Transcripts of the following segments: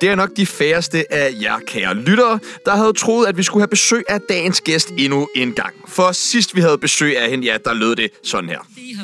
Det er nok de færreste af jer, kære lyttere, der havde troet, at vi skulle have besøg af dagens gæst endnu en gang. For sidst vi havde besøg af hende, ja, der lød det sådan her.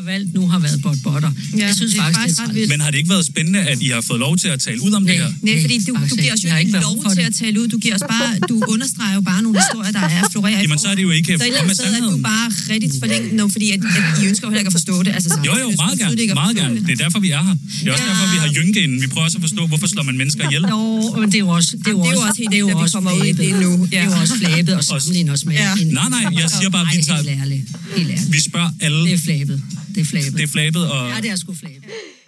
Valgt nu, har været bot botter. Ja, jeg synes det er faktisk, faktisk det er ret træls. vildt. Men har det ikke været spændende, at I har fået lov til at tale ud om det her? Nej, fordi du, du giver os jo ikke lov til at tale ud. Du giver os bare, du understreger jo bare nogle historier, der er florerer. i Jamen, så er det jo ikke Så frem med andet sted, at du sandheden. bare rigtig forlængt nu, fordi at, at I ønsker jo heller ikke at forstå det. Altså, så, Jo, jo, meget gerne. Meget gerne. det. Er derfor, vi er her. Det er også Ja. derfor, vi har Jynke inden. Vi prøver også at forstå, hvorfor slår man mennesker ihjel. Jo, men det er jo også, det er jo Jamen, det er jo også, det er jo også kommer ud i flabet. det nu. Det er jo også flabet at sammenligne os med. Nej, nej, jeg siger bare, vi tager... Helt ærligt. Vi spørger alle. Det er flabet. Det er flabet. Det er flabet, og... Ja, det er sgu flabet.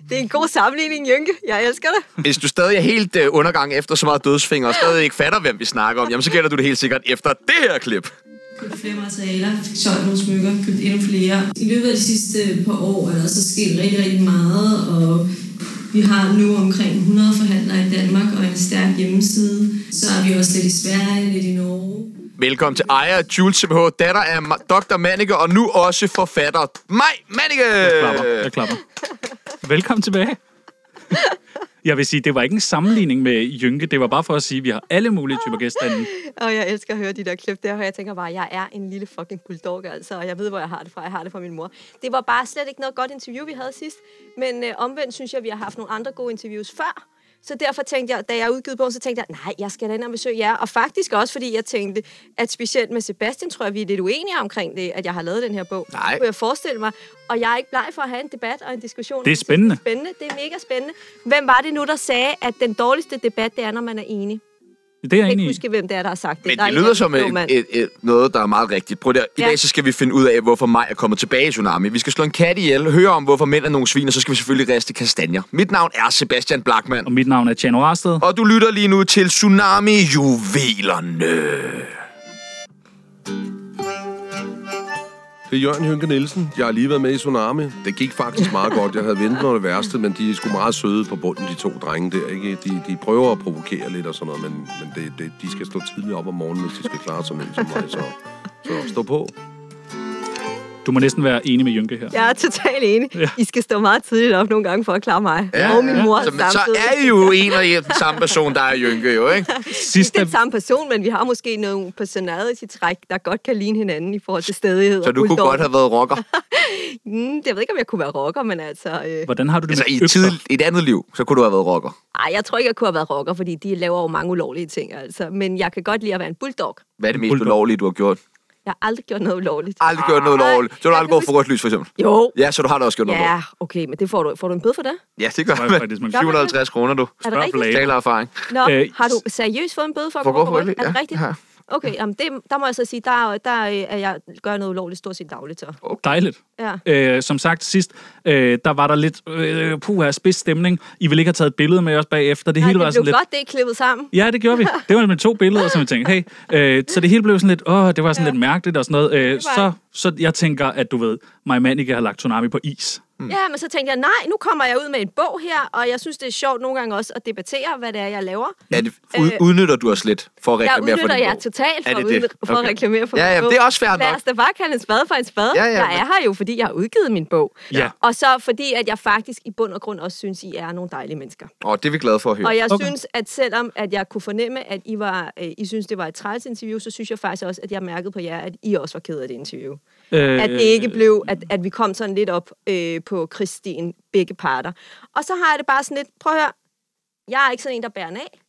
Det er en god sammenligning, Jynke. Jeg elsker det. Hvis du stadig er helt øh, undergang efter så meget dødsfinger, og stadig ikke fatter, hvem vi snakker om, jamen så gælder du det helt sikkert efter det her klip. købt flere materialer, solgt nogle smykker, købt endnu flere. I løbet af de sidste par år er der så sket rigtig, rigtig meget, og vi har nu omkring 100 forhandlere i Danmark og en stærk hjemmeside. Så er vi også lidt i Sverige, lidt i Norge. Velkommen til Aya Jules CBH, datter af Dr. Manneke, og nu også forfatter mig, Manneke! klapper. Jeg klapper. Velkommen tilbage. Jeg vil sige, det var ikke en sammenligning med Jynke. Det var bare for at sige, at vi har alle mulige typer gæster inde. Og jeg elsker at høre de der klip der, og jeg tænker bare, jeg er en lille fucking bulldog, altså, og jeg ved, hvor jeg har det fra. Jeg har det fra min mor. Det var bare slet ikke noget godt interview, vi havde sidst, men øh, omvendt synes jeg, vi har haft nogle andre gode interviews før. Så derfor tænkte jeg, da jeg udgivet bogen, så tænkte jeg, nej, jeg skal da ind og besøge jer. Og faktisk også, fordi jeg tænkte, at specielt med Sebastian, tror jeg, vi er lidt uenige omkring det, at jeg har lavet den her bog. Nej. Kunne jeg forestille mig. Og jeg er ikke bleg for at have en debat og en diskussion. Det er spændende. Det er spændende. Det er mega spændende. Hvem var det nu, der sagde, at den dårligste debat, det er, når man er enig? Det er jeg Jeg kan ikke huske, hvem det er, der har sagt det. Men Der er det en lyder som et, et, et, noget, der er meget rigtigt. Prøv det, I Ja. dag så skal vi finde ud af, hvorfor mig er kommet tilbage i Tsunami. Vi skal slå en kat ihjel, høre om, hvorfor mænd er nogle svin, og så skal vi selvfølgelig riste kastanjer. Mit navn er Sebastian Blackman, Og mit navn er Tjano Rarsted. og du lytter lige nu til Tsunami Juvelerne. Det er Jørgen Hynke Nielsen. Jeg har lige været med i Tsunami. Det gik faktisk meget godt. Jeg havde ventet mig det værste, men de er sgu meget søde på bunden, de to drenge der. Ikke? De, de prøver at provokere lidt og sådan noget, men, men det, det, de skal stå tidligt op om morgenen, hvis de skal klare sådan en som mig. Så, så stå på. Du må næsten være enig med Jynke her. Jeg er totalt enig. Ja. I skal stå meget tidligt op nogle gange for at klare mig. Ja, og min ja. mor Så, men så samtidig. er I jo en og den samme person, der er Jynke jo, ikke? Sidst, Det er den samme person, men vi har måske nogle personality-træk, der godt kan ligne hinanden i forhold til stedighed. Så og du kunne godt have været rocker. Mm, jeg ved ikke, om jeg kunne være rocker, men altså... Øh, hvordan har du det Altså med i tid, i et andet liv, så kunne du have været rocker. ej, jeg tror ikke, jeg kunne have været rocker, fordi de laver jo mange ulovlige ting, altså. Men jeg kan godt lide at være en bulldog. Hvad er det mest Bulldog. ulovlige, du har gjort? Jeg har aldrig gjort noget ulovligt. Aldrig gjort noget ulovligt. Så du har aldrig gået for rødt lys, for eksempel. Jo. Ja, så du har da også gjort noget Ja, okay, men det får du, får du en bøde for det? Ja, det gør man Gør man 750 kroner, du. Er det rigtigt? Taler erfaring. Nå, Øh, har du seriøst fået en bøde for at For gå for rødt? Er det rigtigt? Okay, jamen det, der må jeg så sige, der, der er jeg gør noget ulovligt stort set dagligt. Så. Dejligt. Ja. Øh, som sagt sidst, øh, der var der lidt øh, puha, spids stemning. I ville ikke have taget et billede med os bagefter. Det Nej, hele var det sådan blev lidt... godt, det er klippet sammen. Ja, det gjorde vi. Det var med to billeder, som vi tænkte, hey. Øh, så det hele blev sådan lidt, åh, det var sådan ja. lidt mærkeligt og sådan noget. Øh, var så, så jeg tænker, at du ved, mig Manike har lagt Tsunami på is. Mm. Ja, men så tænkte jeg, nej, nu kommer jeg ud med en bog her, og jeg synes, det er sjovt nogle gange også at debattere, hvad det er, jeg laver. Ja, det, ud, udnytter du os lidt for at Jeg reklamere for udnytter din jer bog? totalt Er for, det at, det? udnytte, for at Okay. reklamere for Ja, min ja, bog. det er også fair Lad nok. os da bare kalde en spade for en spade. Ja, ja, jeg men- er her jo, fordi jeg har udgivet min bog. Ja. Og så fordi, at jeg faktisk i bund og grund også synes, I er nogle dejlige mennesker. Åh, det er vi glade for at høre. Og jeg Okay. okay. synes, at selvom at jeg kunne fornemme, at I, var, øh, I synes, det var et træls interview, så synes jeg faktisk også, at jeg mærkede på jer, at I også var ked af det interview. Øh, At det ikke blev, at, at vi kom sådan lidt op øh, på Kristin, begge parter. Og så har jeg det bare sådan lidt, prøv at høre, jeg er ikke sådan en, der bærer den af.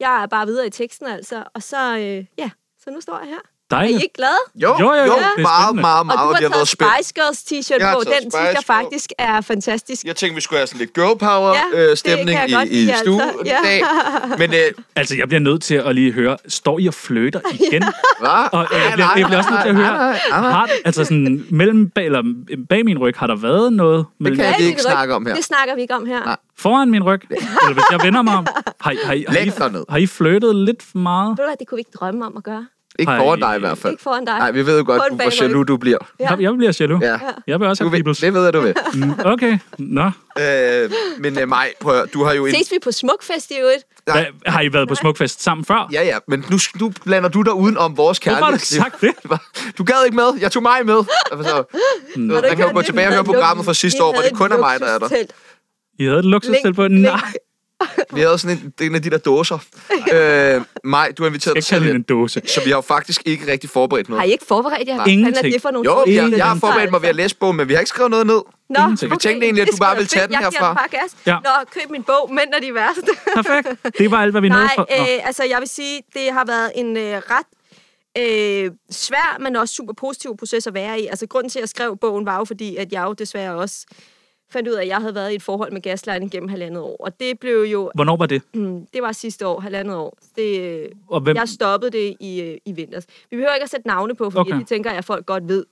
Jeg er bare videre i teksten altså, og så, øh, ja, så nu står jeg her. Er I Dejligt. ikke glade? Jo, Jo, jo, jo, jo det er meget, spændende. meget, Og meget. du har det har taget. Spice Girls t-shirt Jeg har på. Den synes jeg på. faktisk er fantastisk. Jeg tænkte, vi skulle have sådan lidt girl power Ja, øh, det stemning godt i, i stuen altså. i Ja. dag. Men øh, Altså, jeg bliver nødt til at lige høre, står I og flytter igen? hvad? Og øh, jeg, bliver, jeg bliver også nødt til at høre, har, altså sådan, mellem, bag, eller bag min ryg, har der været noget mellem, kan Bag ikke snakke om her. Det snakker vi ikke om her. Nej. foran min ryg? Eller hvis jeg vender mig om? Har, I- har, har, ned. I, har I flyttet lidt for meget? Det kunne vi ikke drømme om at gøre. Ikke Ej. foran dig i hvert fald. Ikke foran dig. Nej, vi ved jo godt, Kun hvor jaloux du bliver. Ja. Jeg, bliver jaloux. Ja. Jeg vil også have peoples. det ved jeg, du ved. Mm, Okay, nå. Øh, men øh, Maj, prøv at, høre, du har jo en... Ses vi på Smukfest i øvrigt? Hvad, har I været på Smukfest sammen før? Ja, ja, men nu, nu blander du dig uden om vores Hvorfor har du kærlighed. sagt det? Du gad ikke med. Jeg tog mig med. Altså, Mm. man kan jo gå tilbage og høre programmet fra sidste år, hvor det kun er mig, der er der. I havde et luksustelt på? Nej. Vi havde sådan en, en af de der dåser. øh, Maj, du har inviteret Jeg selv en dåse. så vi har jo faktisk ikke rigtig forberedt noget. Har I ikke forberedt jer? Ingenting. Hvad er det for nogle Jo, jeg, jeg har forberedt mig ved at læse bogen, men vi har ikke skrevet noget ned. Nå, Ingenting. Vi tænkte egentlig, at du bare ville tage den fedt. Jeg herfra. giver den bare gas. Ja. Nå, køb min bog, Mænd er de værste. Perfekt. Det var alt, hvad vi nåede Nej, for. Nå. øh, altså jeg vil sige, det har været en øh, ret øh, svær, men også super positiv proces at være i. Altså grunden til, at jeg skrev bogen, var jo fordi, at jeg jo desværre også fandt ud af, at jeg havde været i et forhold med gaslighting gennem halvandet år. Og det blev jo, Hvornår var det? mm, det var sidste år, halvandet år. Det, øh, Og hvem? jeg stoppede det i, øh, i vinters. Vi behøver ikke at sætte navne på, fordi Okay. det tænker jeg, at folk godt ved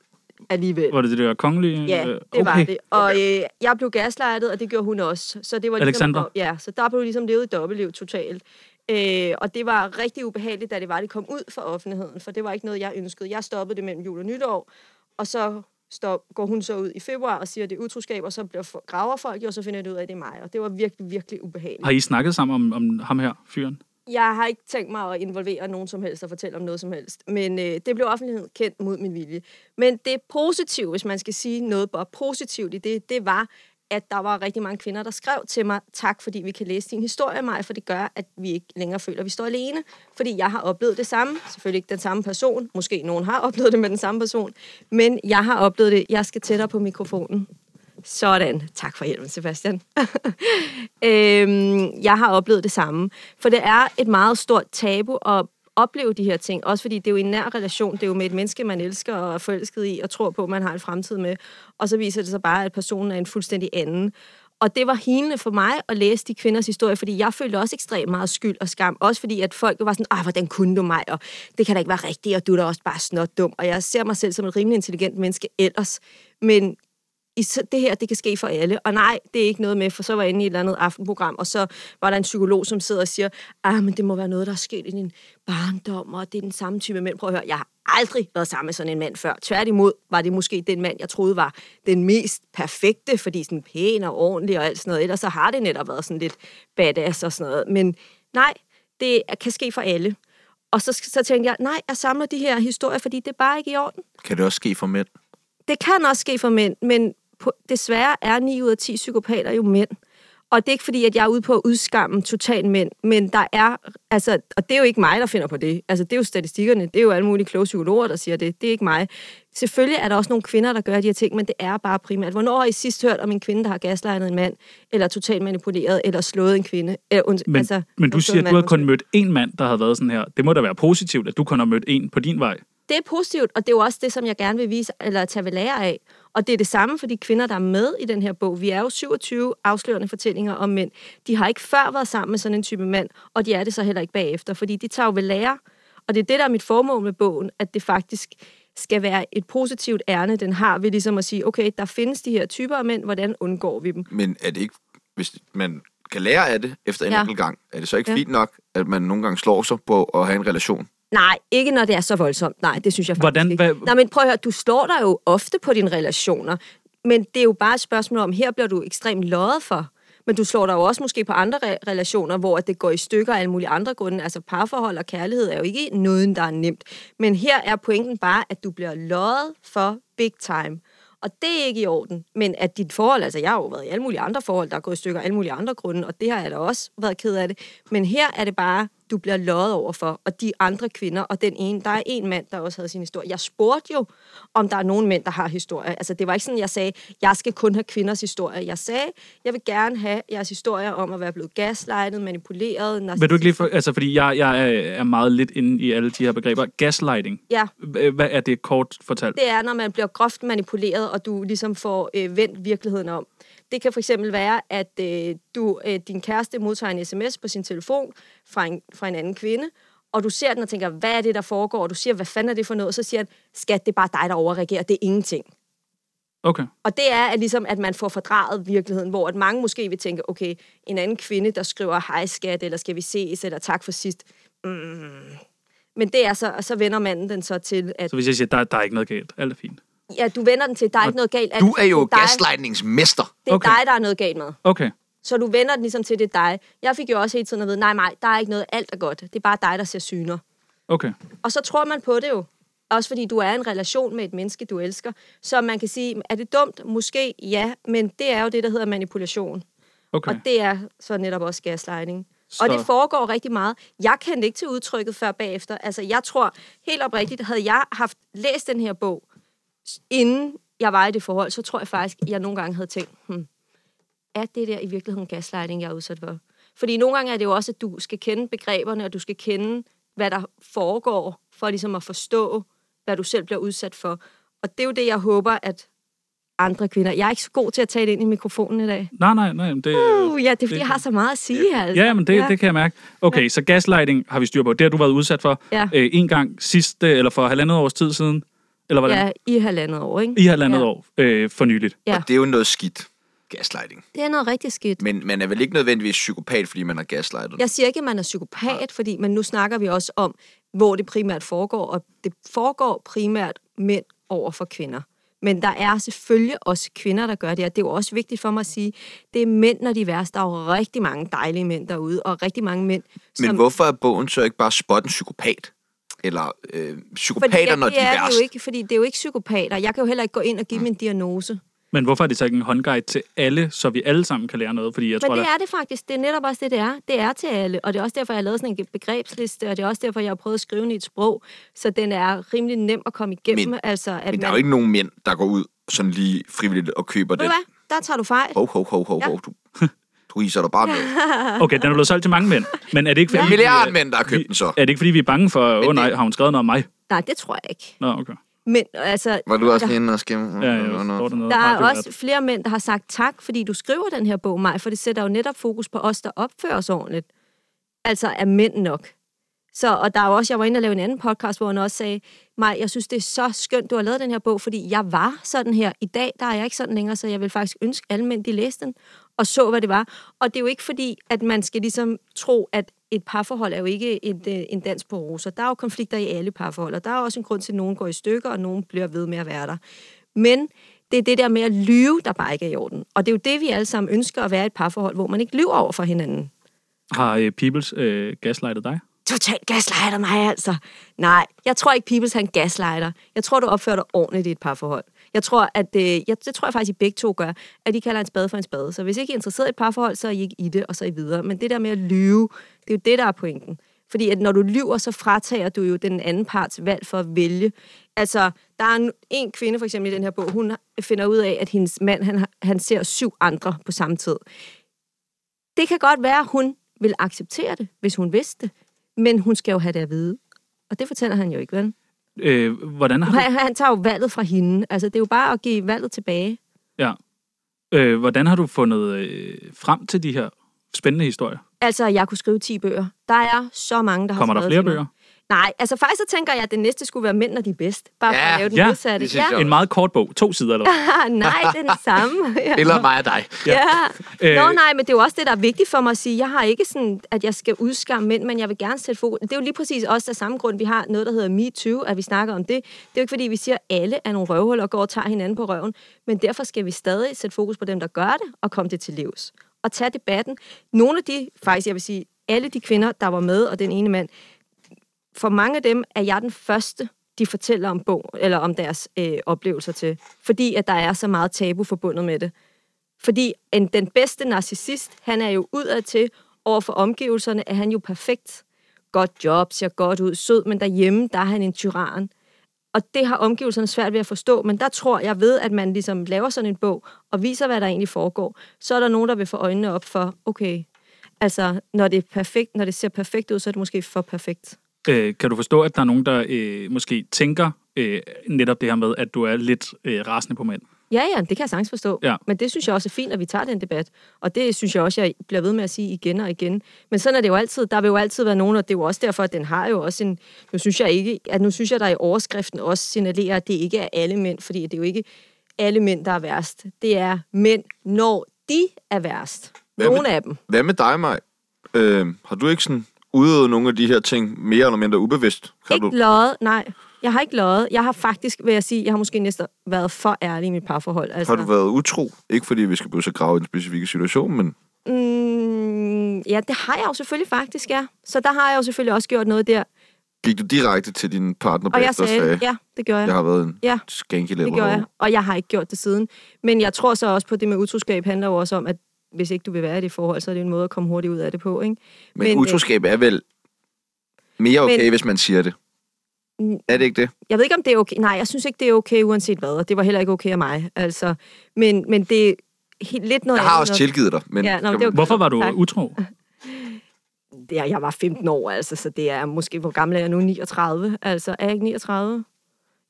alligevel. Var det det der kongelige? Ja, øh, det okay. var det. Og øh, jeg blev gaslightet, og det gjorde hun også. Så det var? Ligesom, ja, så der blev ligesom levet et dobbeltliv totalt. Øh, og det var rigtig ubehageligt, da det var, det kom ud for offentligheden, for det var ikke noget, jeg ønskede. Jeg stoppede det mellem jul og nytår, og så stop, går hun så ud i februar og siger, at det er utroskab, og så bliver for, graver folk, jo, og så finder jeg ud af, at det er mig. Og det var virkelig, virkelig ubehageligt. Har I snakket sammen om, om ham her, fyren? Jeg har ikke tænkt mig at involvere nogen som helst og fortælle om noget som helst. Men øh, det blev offentligheden kendt mod min vilje. Men det positive, hvis man skal sige noget bare positivt i det, det var, at der var rigtig mange kvinder, der skrev til mig, tak fordi vi kan læse din historie, mig, for det gør, at vi ikke længere føler, at vi står alene. Fordi jeg har oplevet det samme. Selvfølgelig ikke den samme person. Måske nogen har oplevet det med den samme person. Men jeg har oplevet det. Jeg skal tættere på mikrofonen. Sådan. Tak for hjælpen, Sebastian. øhm, jeg har oplevet det samme. For det er et meget stort tabu at opleve de her ting. Også fordi det er jo en nær relation. Det er jo med et menneske, man elsker og er forelsket i og tror på, man har en fremtid med. Og så viser det sig bare, at personen er en fuldstændig anden. Og det var helende for mig at læse de kvinders historie, fordi jeg følte også ekstremt meget skyld og skam. Også fordi, at folk var sådan, ah, hvordan kunne du mig? Og det kan da ikke være rigtigt, og du er da også bare snot dum. Og jeg ser mig selv som et rimelig intelligent menneske ellers. Men i det her, det kan ske for alle. Og nej, det er ikke noget med, for så var jeg inde i et eller andet aftenprogram, og så var der en psykolog, som sidder og siger, ah, men det må være noget, der er sket i din barndom, og det er den samme type mænd. Prøv at høre, jeg har aldrig været sammen med sådan en mand før. Tværtimod var det måske den mand, jeg troede var den mest perfekte, fordi sådan pæn og ordentlig og alt sådan noget. Ellers så har det netop været sådan lidt badass og sådan noget. Men nej, det kan ske for alle. Og så, så tænkte jeg, nej, jeg samler de her historier, fordi det er bare ikke i orden Kan det også ske for mænd? det kan også ske for mænd, men på, desværre er 9 ud af 10 psykopater jo mænd. Og det er ikke fordi, at jeg er ude på at udskamme totalt mænd, men der er, altså, og det er jo ikke mig, der finder på det. Altså, det er jo statistikkerne, det er jo alle mulige kloge psykologer, der siger det. Det er ikke mig. Selvfølgelig er der også nogle kvinder, der gør de her ting, men det er bare primært. Hvornår har I sidst hørt om en kvinde, der har gaslightet en mand, eller totalt manipuleret, eller slået en kvinde? Eller, und, Men, altså, men du siger, at du har kun mødt en mand, der har været sådan her. Det må da være positivt, at du kun har mødt en på din vej. Det er positivt, og det er jo også det, som jeg gerne vil vise, eller tage ved lære af. Og det er det samme for de kvinder, der er med i den her bog. Vi er jo 27 afslørende fortællinger om mænd. De har ikke før været sammen med sådan en type mand, og de er det så heller ikke bagefter, fordi de tager jo ved lære. Og det er det, der er mit formål med bogen, at det faktisk skal være et positivt ærne, den har ved ligesom at sige, okay, der findes de her typer af mænd, hvordan undgår vi dem? Men er det ikke, hvis man kan lære af det efter en Ja. enkelt gang, er det så ikke Ja. fint nok, at man nogle gange slår sig på at have en relation? Nej, ikke når det er så voldsomt. Nej, det synes jeg faktisk Hvordan- ikke. hvad- Nej, men prøv at høre, du slår dig jo ofte på dine relationer, men det er jo bare et spørgsmål om, her bliver du ekstremt løjet for. Men du slår dig jo også måske på andre re- relationer, hvor det går i stykker af alle mulige andre grunde. Altså parforhold og kærlighed er jo ikke noget, der er nemt. Men her er pointen bare, at du bliver løjet for big time. Og det er ikke i orden. Men at dit forhold, altså jeg har jo været i alle mulige andre forhold, der er gået i stykker af alle mulige andre grunde, og det har jeg da også været ked af det. Men her er det bare, du bliver løjet over for, og de andre kvinder, og den ene, der er en mand, der også havde sin historie. Jeg spurgte jo, om der er nogen mænd, der har historie. Altså det var ikke sådan, jeg sagde, jeg skal kun have kvinders historie. Jeg sagde, jeg vil gerne have jeres historie om at være blevet gaslightet, manipuleret, Vil du ikke lige for, altså fordi jeg, jeg er- meget lidt inde i alle de her begreber. Gaslighting. Ja, Hvad er det kort fortalt? det er, når man bliver groft manipuleret, og du ligesom får øh, vendt virkeligheden om. Det kan for eksempel være, at øh, du, øh, din kæreste modtager en sms på sin telefon fra en, fra en anden kvinde, og du ser den og tænker, hvad er det, der foregår? Og du siger, hvad fanden er det for noget? Og så siger han, skat, det er bare dig, der overreagerer. Det er ingenting. Okay. Og det er at ligesom, at man får fordraget virkeligheden, hvor at mange måske vil tænke, okay, en anden kvinde, der skriver, hej skat, eller skal vi ses, eller tak for sidst. Mm. Men det er så, og så vender manden den så til, at Så hvis jeg siger, der, der er ikke noget galt, alt er fint. Ja, du vender den til, der er ikke noget galt. At Du er jo gaslightningsmester. Det er Okay. dig, der er noget galt med. Okay. Så du vender den ligesom til, det er dig. Jeg fik jo også hele tiden at vide, nej, nej, der er ikke noget, alt er godt. Det er bare dig, der ser syner. Okay. Og så tror man på det jo. Også fordi du er i en relation med et menneske, du elsker. Så man kan sige, er det dumt? Måske ja, men det er jo det, der hedder manipulation. Okay. Og det er så netop også gaslighting. Så- Og det foregår rigtig meget. Jeg kendte ikke til udtrykket før bagefter. Altså, jeg tror helt oprigtigt, havde jeg haft læst den her bog, inden jeg var i det forhold, så tror jeg faktisk, jeg nogle gange havde tænkt, hmm, er det der i virkeligheden gaslighting, jeg er udsat for? Fordi nogle gange er det jo også, at du skal kende begreberne, og du skal kende, hvad der foregår, for ligesom at forstå, hvad du selv bliver udsat for. Og det er jo det, jeg håber, at andre kvinder... Jeg er ikke så god til at tage det ind i mikrofonen i dag. Nej, nej, nej. Det, Uh, ja, det er fordi, jeg har så meget at sige, altså. Ja, men det, ja. det kan jeg mærke. Okay, så gaslighting har vi styr på. Det har du været udsat for Ja. øh, en gang sidste, eller for halvandet års tid siden? Eller hvordan? Ja, i halvandet år, ikke? I halvandet ja. år øh, for nyligt. Ja. Og det er jo noget skidt, gaslighting. Det er noget rigtig skidt. Men man er vel ikke nødvendigvis psykopat, fordi man har gaslightet? Jeg siger ikke, at man er psykopat, fordi, men nu snakker vi også om, hvor det primært foregår, og det foregår primært mænd over for kvinder. Men der er selvfølgelig også kvinder, der gør det, og det er jo også vigtigt for mig at sige, det er mænd, når de er værst. Der er jo rigtig mange dejlige mænd derude, og rigtig mange mænd, som... Men hvorfor er bogen så ikke bare spot en psykopat? Eller øh, psykopater, fordi, når de er det er værst? jo ikke, fordi det er jo ikke psykopater. Jeg kan jo heller ikke gå ind og give dem en diagnose. Men hvorfor er det så ikke en håndguide til alle, så vi alle sammen kan lære noget? Fordi jeg Men tror, det er det faktisk. Det er netop også det, det er. Det er til alle. Og det er også derfor, jeg har lavet sådan en begrebsliste, og det er også derfor, jeg har prøvet at skrive den i et sprog, så den er rimelig nem at komme igennem. Men- altså, at Men der er jo ikke nogen mænd, der går ud sådan lige frivilligt og køber Ved du den. hvad? Der tager du fejl. Hov, hov, hov, hov, Ja. hov. Du, du viser dig bare noget. Okay, den er blevet solgt til mange mænd. Men er det ikke fordi... En vi milliard er- mænd, der har købt den så. Er det ikke fordi, vi er bange for, åh oh, nej, har hun skrevet noget om mig? Nej, det tror jeg ikke. Nå, okay. Men altså, Var du også lige inde og skimme? Ja, ja, der noget der er også flere mænd, der har sagt tak, fordi du skriver den her bog, Maj, for det sætter jo netop fokus på os, der opfører os ordentligt. Altså er mænd nok. Så, og der er også, jeg var inde og lave en anden podcast, hvor han også sagde, Maj, jeg synes, det er så skønt, du har lavet den her bog, fordi jeg var sådan her. I dag, der er jeg ikke sådan længere, så jeg vil faktisk ønske, alle mænd, de læste den og så, hvad det var. Og det er jo ikke fordi, at man skal ligesom tro, at et parforhold er jo ikke et, øh, en dans på roser. Der er jo konflikter i alle parforhold, og der er også en grund til, at nogen går i stykker, og nogen bliver ved med at være der. Men det er det der med at lyve, der bare ikke er i orden. Og det er jo det, vi alle sammen ønsker at være i et parforhold, hvor man ikke lyver over for hinanden. Har øh, Peoples øh, gaslightet dig? Totalt gaslighter mig altså. Nej, jeg tror ikke, Peoples han gaslighter. Jeg tror, du opfører dig ordentligt i et parforhold. Jeg tror, at det, jeg, det tror jeg faktisk, I begge to gør, at de kalder en spade for en spade. Så hvis ikke er interesseret i et parforhold, så er I ikke i det, og så er I videre. Men det der med at lyve, det er jo det, der er pointen. Fordi at når du lyver, så fratager du jo den anden parts valg for at vælge. Altså, der er en, en kvinde for eksempel i den her bog, hun finder ud af, at hendes mand, han, han ser syv andre på samme tid. Det kan godt være, at hun vil acceptere det, hvis hun vidste det. Men hun skal jo have det at vide. Og det fortæller han jo ikke, vel? Øh, hvordan har du... Han, han tager jo valget fra hende. Altså, det er jo bare at give valget tilbage. Ja. Øh, hvordan har du fundet øh, frem til de her spændende historier? Altså, jeg kunne skrive 10 bøger. Der er så mange, der har Kommer der flere bøger? Nej, altså faktisk så tænker jeg, at det næste skulle være mænd, når de er bedst. Bare for Ja, at lave den ja, modsatte. det jeg En meget kort bog. To sider eller? Ah, nej, det er den samme. Ja. Eller mig og dig. Ja. Øh. Nå nej, men det er jo også det, der er vigtigt for mig at sige. Jeg har ikke sådan, at jeg skal udskamme mænd, men jeg vil gerne sætte fokus. Det er jo lige præcis også af samme grund, vi har noget, der hedder MeToo, at vi snakker om det. Det er jo ikke fordi, vi siger, at alle er nogle røvhuller og går og tager hinanden på røven. Men derfor skal vi stadig sætte fokus på dem, der gør det, og komme det til livs. Og tage debatten. Nogle af de, faktisk jeg vil sige, alle de kvinder, der var med, og den ene mand, for mange af dem er jeg den første, de fortæller om bog, eller om deres øh, oplevelser til. Fordi at der er så meget tabu forbundet med det. Fordi en, den bedste narcissist, han er jo udad til over for omgivelserne, er han jo perfekt. Godt job, ser godt ud, sød, men derhjemme, der er han en tyran. Og det har omgivelserne svært ved at forstå, men der tror jeg ved, at man ligesom laver sådan en bog, og viser, hvad der egentlig foregår, så er der nogen, der vil få øjnene op for, okay, altså, når det, er perfekt, når det ser perfekt ud, så er det måske for perfekt. Øh, kan du forstå, at der er nogen, der øh, måske tænker øh, netop det her med, at du er lidt øh, rasende på mænd? Ja, ja, det kan jeg sagtens forstå. Ja. Men det synes jeg også er fint, at vi tager den debat. Og det synes jeg også, jeg bliver ved med at sige igen og igen. Men sådan er det jo altid. Der vil jo altid være nogen, og det er jo også derfor, at den har jo også en... Nu synes jeg ikke, at nu synes jeg, der i overskriften også signalerer, at det ikke er alle mænd, fordi det er jo ikke alle mænd, der er værst. Det er mænd, når de er værst. Hvad med- Nogle af dem. Hvad med dig, Maj? Øh, har du ikke sådan udøvet nogle af de her ting mere eller mindre ubevidst? Kan Ikke du? løjet, nej. Jeg har ikke løjet. Jeg har faktisk, vil jeg sige, jeg har måske næsten været for ærlig i mit parforhold. Altså, Har du været utro? Ikke fordi vi skal blive så grave i en specifik situation, men Mm, ja, det har jeg jo selvfølgelig faktisk, ja. Så der har jeg jo selvfølgelig også gjort noget der. gik du direkte til din partner Og jeg bagefter og sagde, sagde, ja, det gør jeg. jeg har været en Ja, skanky det gør jeg. Og jeg har ikke gjort det siden. Men jeg tror så også på, at det med utroskab handler jo også om, at hvis ikke du vil være i det forhold, så er det en måde at komme hurtigt ud af det på, ikke? Men, men øh, utroskab er vel mere okay, Men- hvis man siger det. Er det ikke det? Jeg ved ikke, om det er okay. Nej, jeg synes ikke, det er okay, uanset hvad. Og det var heller ikke okay af mig. Altså, men, men det er helt, lidt noget Jeg har andet, også tilgivet dig. Men Ja, nå, men det okay. Hvorfor var du Tak. utro? det er, jeg var 15 år, altså, så det er måske, hvor gammel er jeg nu? 39? Altså, er jeg ikke 39?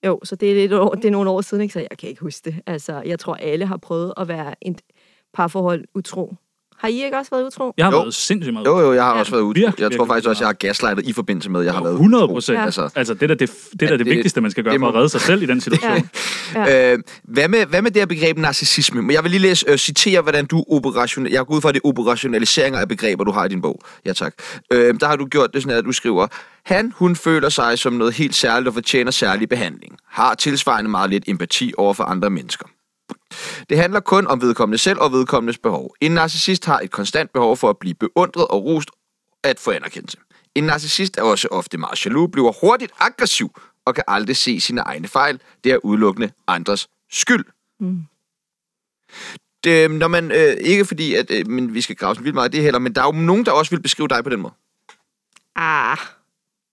Jo, så det er, lidt år, det er nogle år siden, ikke? så jeg kan ikke huske det. Altså, jeg tror, alle har prøvet at være et parforhold utro. Har I ikke også været utro? Jeg har Jo. været sindssygt meget Jo, jo, jeg har Ja. også været ude. Virkelig, Jeg tror faktisk også, jeg har gaslightet i forbindelse med, at jeg har været 100 utro. procent. Ja. Altså, Altså, det er da det, det, er det, det- vigtigste, man skal gøre det for at må- redde sig selv i den situation. Ja. Øh, hvad, med, hvad med det her begreb narcissisme? Men Jeg vil lige læse, øh, citere, hvordan du operation... Jeg går ud fra, at det er operationaliseringer af begreber, du har i din bog. Ja, tak. Øh, der har du gjort det sådan, at du skriver, han, hun føler sig som noget helt særligt og fortjener særlig behandling. Har tilsvarende meget lidt empati over for andre mennesker. Det handler kun om vedkommende selv og vedkommendes behov. En narcissist har et konstant behov for at blive beundret og rost at få anerkendelse. En narcissist er også ofte meget jaloux, bliver hurtigt aggressiv og kan aldrig se sine egne fejl. Det er udelukkende andres skyld. Mm. Det, når man, øh, ikke fordi, at øh, men vi skal grave så vildt meget i det heller, men der er jo nogen, der også vil beskrive dig på den måde. Ah,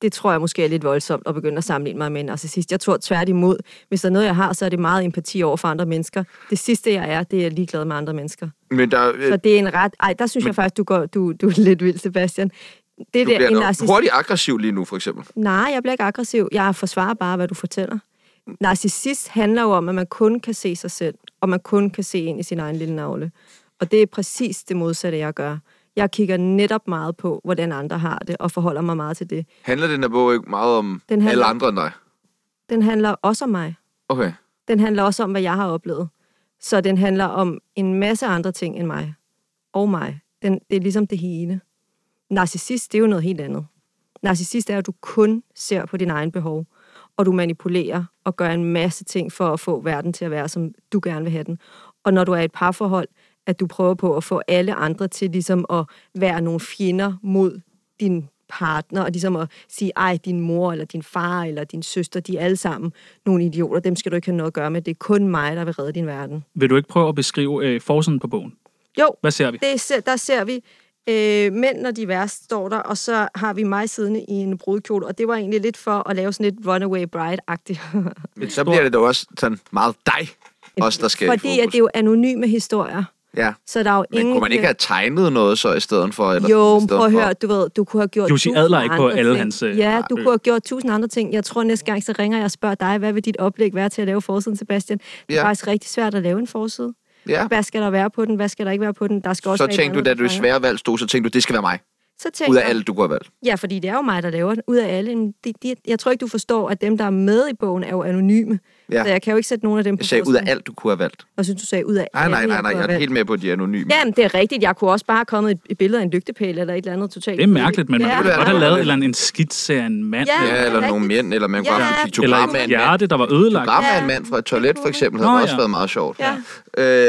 det tror jeg måske er lidt voldsomt at begynde at sammenligne mig med en narcissist. Jeg tror tværtimod, hvis der er noget, jeg har, så er det meget empati over for andre mennesker. Det sidste, jeg er, det er ligeglad med andre mennesker. Men der, øh, Så det er en ret... Ej, der synes Men- jeg faktisk, du, går, du, du er lidt vild, Sebastian. Det du der, en bliver narcissist... hurtigt aggressiv lige nu, for eksempel. Nej, jeg bliver ikke aggressiv. Jeg forsvarer bare, hvad du fortæller. Narcissist handler jo om, at man kun kan se sig selv, og man kun kan se ind i sin egen lille navle. Og det er præcis det modsatte, jeg gør. Jeg kigger netop meget på, hvordan andre har det, og forholder mig meget til det. Handler den her bog ikke meget om Den handler- alle andre end dig? Den handler også om mig. Okay. Den handler også om, hvad jeg har oplevet. Så den handler om en masse andre ting end mig. Og mig. Den, det er ligesom det hele. Narcissist, det er jo noget helt andet. Narcissist er, at du kun ser på dine egne behov, og du manipulerer og gør en masse ting for at få verden til at være, som du gerne vil have den. Og når du er i et parforhold, at du prøver på at få alle andre til ligesom at være nogle fjender mod din partner, og ligesom at sige, ej, din mor, eller din far, eller din søster, de er alle sammen nogle idioter, dem skal du ikke have noget at gøre med. Det er kun mig, der vil redde din verden. Vil du ikke prøve at beskrive øh, forsiden på bogen? Jo, Hvad ser vi? det, ser- der ser vi øh, mænd, når de er værst, står der, og så har vi mig siddende i en brudkjole, og det var egentlig lidt for at lave sådan lidt runaway bride-agtigt. Men så bliver det da også sådan meget dig, også der skal i Fordi fokus. at det er jo anonyme historier, Ja. så der er jo Men ingen... kunne man ikke have tegnet noget så i stedet for? Eller Jo, stedet prøv at for- høre, du ved, du kunne have gjort Jussi tusind Adler er ikke på andre alle ting. hans, øh, Ja, du bøger. kunne have gjort tusind andre ting. Jeg tror næste gang, så ringer jeg og spørger dig, hvad vil dit oplæg være til at lave forsiden, Sebastian? Det er Ja. faktisk rigtig svært at lave en forside. Ja. Hvad skal der være på den? Hvad skal der ikke være på den? Der skal også Så tænkte du, da du svære valg stod, så tænkte du, det skal være mig. Så tænker Ud af alle, du kunne have valgt. Ja, fordi det er jo mig, der laver den. Ud af alle. De, de, jeg tror ikke, du forstår, at dem, der er med i bogen, er jo anonyme. Ja. Så jeg kan jo ikke sætte nogen af dem på Jeg sagde ud af alt, du kunne have valgt. Jeg synes, du sagde ud af Nej, alle, nej, nej, nej. Jeg have er helt med på, at de er anonyme. Jamen, det er rigtigt. Jeg kunne også bare have kommet et, et billede af en lygtepæl eller et eller andet totalt. Det er mærkeligt, men man Ja. kunne det godt er- have lavet et eller andet, en skitse af en mand. Ja. Ja, eller nogle mænd, eller man kunne Ja. have en Eller piktogram af et en mand. hjerte, der var ødelagt. Program af en mand fra et toilet, for eksempel, havde også været meget sjovt. Ja.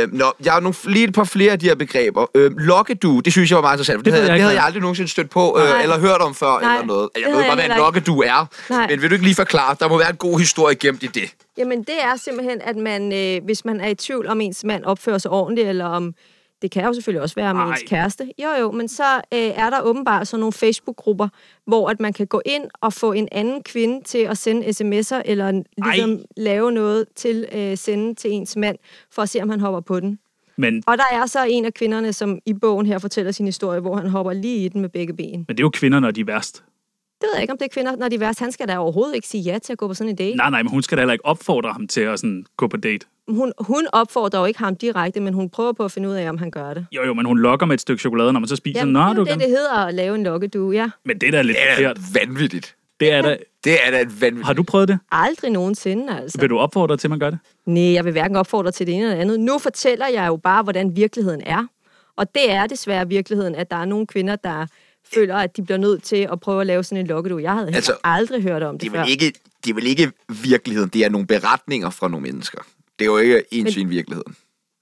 Øh, nå, jeg har nogle, lige et par flere af de her begreber. Øh, lokkedu, det synes jeg var meget interessant, for det, Det havde, jeg det havde jeg aldrig nogensinde stødt på, øh, eller hørt om før, Nej, eller noget. det Jeg ved jeg godt, hvad en heller ikke. lokkedu er, men vil du ikke lige forklare? Der må være en god historie gemt i det. Jamen, det er simpelthen, at man, øh, hvis man er i tvivl om ens mand opfører sig ordentligt, eller om det kan jo selvfølgelig også være med Ej. ens kæreste. Jo, jo, men så øh, er der åbenbart sådan nogle Facebook-grupper, hvor at man kan gå ind og få en anden kvinde til at sende sms'er, eller ligesom lave noget til øh, sende til ens mand, for at se, om han hopper på den. Men, Og der er så en af kvinderne, som i bogen her fortæller sin historie, hvor han hopper lige i den med begge ben. men det er jo kvinder, når de er værst. Det ved jeg ikke, om det er kvinder, når de er værst. Han skal da overhovedet ikke sige ja til at gå på sådan en date. Nej, nej, men hun skal da heller ikke opfordre ham til at sådan, gå på date. Hun, hun opfordrer jo ikke ham direkte, men hun prøver på at finde ud af, om han gør det. Jo, jo, men hun lokker med et stykke chokolade, når man så spiser. Jamen, Nå, det er du jo kan... det, det hedder at lave en lokkedue, ja. Men det er da lidt Det er forkert. vanvittigt. Det er da... Det er da et vanvittigt. Har du prøvet det? Aldrig nogensinde, altså. Vil du opfordre til, at man gør det? Nej, jeg vil hverken opfordre til det ene eller det andet. Nu fortæller jeg jo bare, hvordan virkeligheden er. Og det er desværre virkeligheden, at der er nogle kvinder, der føler, at de bliver nødt til at prøve at lave sådan en lokkedue. Jeg havde altså, aldrig hørt om det, Det er, før. vel ikke, det er vel ikke virkeligheden, det er nogle beretninger fra nogle mennesker. Det er jo ikke ens i virkeligheden,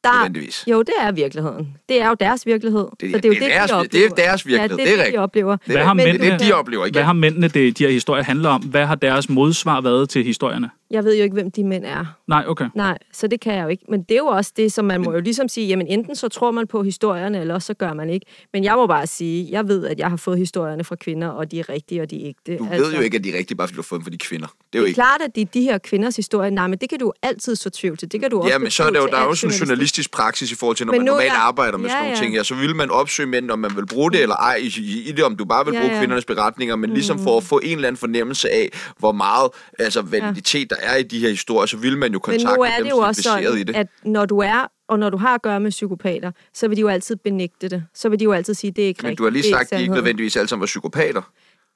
der, jo, det er virkeligheden. Det er jo deres virkelighed. Det- så det er jo det er det, deres- de det er oplever. deres virkelighed. Ja, Det er det, de oplever. Hvad har det, mændene, det, de oplever ikke. hvad har mændene det, de her historier handler om? Hvad har deres modsvar været til historierne? Jeg ved jo ikke, hvem de mænd er. Nej, okay. Nej, så det kan jeg jo ikke. Men det er jo også det, som man må jo ligesom sige, jamen enten så tror man på historierne, eller også så gør man ikke. Men jeg må bare sige, jeg ved, at jeg har fået historierne fra kvinder, og de er rigtige, og de er ægte. Du ved jo ikke, at de er rigtige, bare fordi du har fået dem for de kvinder. Det er jo Det er ikke... klart, at det er de her kvinders historie. Nej, men det kan du altid så tvivl til. Det kan du også Ja, men så er der jo, der er sådan en journalistisk praksis i forhold til, når Men man normalt jeg- arbejder med Ja, sådan nogle ja. ting her. Så vil man opsøge mænd, om man vil bruge det eller ej i, i, i det, om du bare vil Ja, bruge ja. kvindernes beretninger, men ligesom for at få en eller anden fornemmelse af, hvor meget altså, validitet der er i de her historier, så vil man jo Men kontakte nu er dem, det jo også sådan, det. at når du er, og når du har at gøre med psykopater, så vil de jo altid benægte det. Så vil de jo altid sige, det er ikke Men rigtigt. du har lige sagt, at de ikke nødvendigvis alle sammen var psykopater.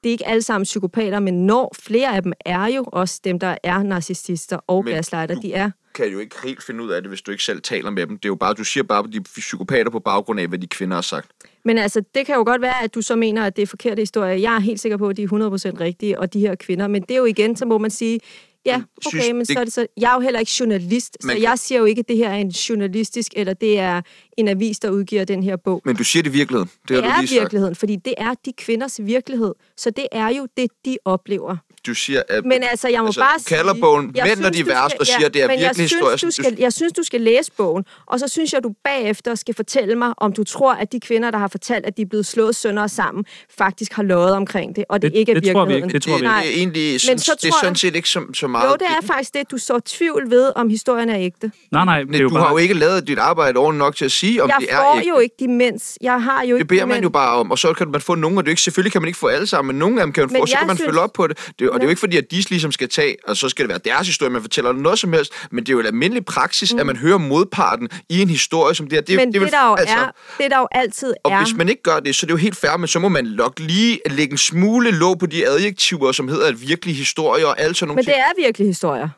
Det er ikke alle sammen psykopater, men når flere af dem er jo også dem, der er narcissister og Men gaslighter. De er. Kan jo ikke helt finde ud af det, hvis du ikke selv taler med dem. Det er jo bare, du siger bare, at de er psykopater på baggrund af, hvad de kvinder har sagt. Men altså, det kan jo godt være, at du så mener, at det er forkerte historier. Jeg er helt sikker på, at de er 100% rigtige, og de her kvinder. Men det er jo igen, så må man sige, ja, okay, synes, men så det- er det så... Jeg er jo heller ikke journalist, så Man kan- jeg siger jo ikke, at det her er en journalistisk, eller det er en avis, der udgiver den her bog. Men du siger det i virkeligheden. Det, Det har du er lige sagt. virkeligheden, fordi det er de kvinders virkelighed. Så det er jo det, de oplever. Du siger, at Men altså, jeg må altså, bare du kalder sige... bogen jeg Mænd og værste, og siger, at det er men jeg virkelig synes, historier. Du skal, jeg synes, du skal læse bogen, og så synes jeg, du bagefter skal fortælle mig, om du tror, at de kvinder, der har fortalt, at de er blevet slået sønder og sammen, faktisk har løjet omkring det, og det, Det- ikke er det tror vi ikke. Det tror vi det, ikke. det er egentlig sådan, så det er tror sådan jeg- set ikke så, så meget. Jo, det er faktisk det, du så tvivl ved, om historien er ægte. Nej, nej, det er Nej, jo du bare... har jo ikke lavet dit arbejde ordentligt nok til at sige, om Jeg det er får ægte. jo ikke de mænds. Jeg har jo ikke Det beder de man jo bare om, og så kan man få nogle, og det ikke, selvfølgelig kan man ikke få alle sammen, men nogle af dem kan man Men få, så jeg kan man synes- følge op på det. det og det er jo ikke fordi, at de ligesom skal tage, og så skal det være deres historie, man fortæller noget som helst, men det er jo en almindelig praksis, mm. at man hører modparten i en historie som det her. Det, Men det, vil- der jo altså, er, det der jo altid Og er... hvis man ikke gør det, så er det jo helt fair, men så må man nok lige lægge en smule låg på de adjektiver, som hedder at virkelige historier og alle sådan nogle Men det ting. er virkelig historier.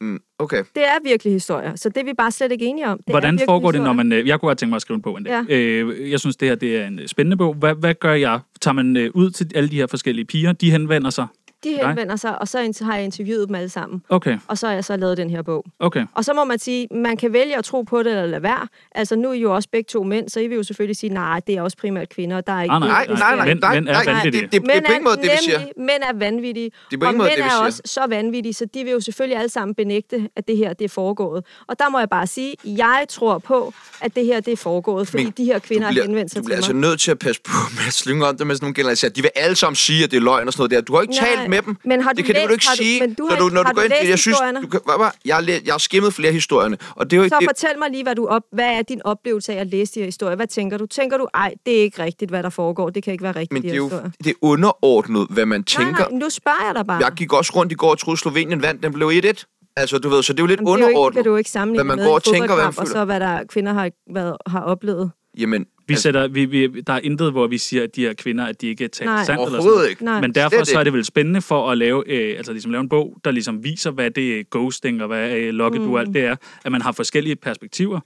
Mm, okay. Det er virkelig historier, så det er vi bare slet ikke enige om. Det er Hvordan virkelig foregår det, når historier. man... øh, Jeg kunne godt tænke mig at skrive en bog en dag. Ja. Øh, jeg synes, det her det er en spændende bog. Hvad, hvad gør jeg? Tager man øh, ud til alle de her forskellige piger? De henvender sig? De henvender sig, og så har jeg interviewet dem alle sammen. Okay, Og så har jeg så lavet den her bog. okay. Og så må man sige, man kan vælge at tro på det eller lade være. Altså nu er I jo også begge to mænd, så I vil jo selvfølgelig sige, nej, det er også primært kvinder, der er ikke... Ah, nej, Nej, det, nej, nej, Mænd- nej, mænd er vanvittige. det, det, det, det er på ingen måde det, vi siger. nemlig, mænd er vanvittige. Det er og mænd er også så vanvittige, så de vil jo selvfølgelig alle sammen benægte, at det her det er foregået. Og der må jeg bare sige, jeg tror på, at det her det er foregået, fordi Men de her kvinder bliver, har henvendt sig Du bliver til altså mig. nødt til at passe på med at slynge om det med sådan nogle generaliserer. De vil alle sammen sige, at det er løgn og sådan noget der. Du har ikke Nej, talt med dem. men har det du kan læst- du ikke har du- sige. men du har Så ikke- når har du går du ind, læst jeg synes, du kan, jeg, læ- jeg har skimmet flere historierne, og det er jo ikke... Så Det, fortæl mig lige, hvad, du op, hvad er din oplevelse af at læse de her historier? Hvad tænker du? Tænker du, ej, det er ikke rigtigt, hvad der foregår. Det kan ikke være rigtigt, men de det er jo historier. det er underordnet, hvad man tænker. Nej, nej, nu spørger jeg dig bare. Jeg gik også rundt i går og troede, Slovenien vandt. Den blev 1-1. Altså, du ved, så det er jo lidt Jamen, det er jo ikke, det underordnet. kan du ikke hvad man går og tænker, hvad man fodboldkamp, og føler. så hvad der kvinder har, hvad, har oplevet. Jamen, Vi altså, sætter, vi, vi, der er intet, hvor vi siger, at de her kvinder, at de ikke taler Nej. sandt. Eller sådan ikke. Nej. Men derfor Slet så er det vel spændende for at lave, øh, altså ligesom lave en bog, der ligesom viser, hvad det er ghosting og hvad øh, lokke du alt det er. At man har forskellige perspektiver.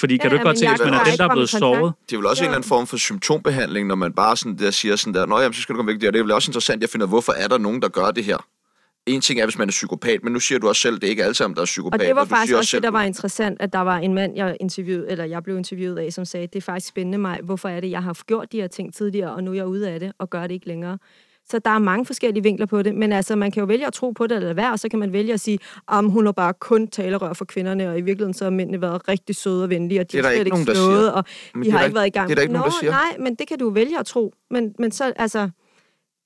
Fordi kan Ja, du ikke godt se, hvis man er den, der er blevet såret? Det er vel også ja. en eller anden form for symptombehandling, når man bare sådan der siger sådan der, Nå jamen, så skal du komme væk der. Det er vel også interessant, jeg finder, ud af, hvorfor er der nogen, der gør det her? En ting er, hvis man er psykopat, men nu siger du også selv, det er ikke alle sammen, der er psykopat. Og det var du faktisk siger også selv, det, der var interessant, at der var en mand, jeg interviewede, eller jeg blev interviewet af, som sagde, det er faktisk spændende mig, hvorfor er det, jeg har gjort de her ting tidligere, og nu er jeg ude af det, og gør det ikke længere. Så der er mange forskellige vinkler på det, men altså, man kan jo vælge at tro på det eller være, og så kan man vælge at sige, at hun har bare kun talerør for kvinderne, og i virkeligheden så har mændene været rigtig søde og venlige, og de Det er der ikke nogen, der slået, siger. og Men de har der ikke været i gang. det er der ikke Nå, nogen, der siger. nej, men det kan du vælge at tro. Men, men så, altså,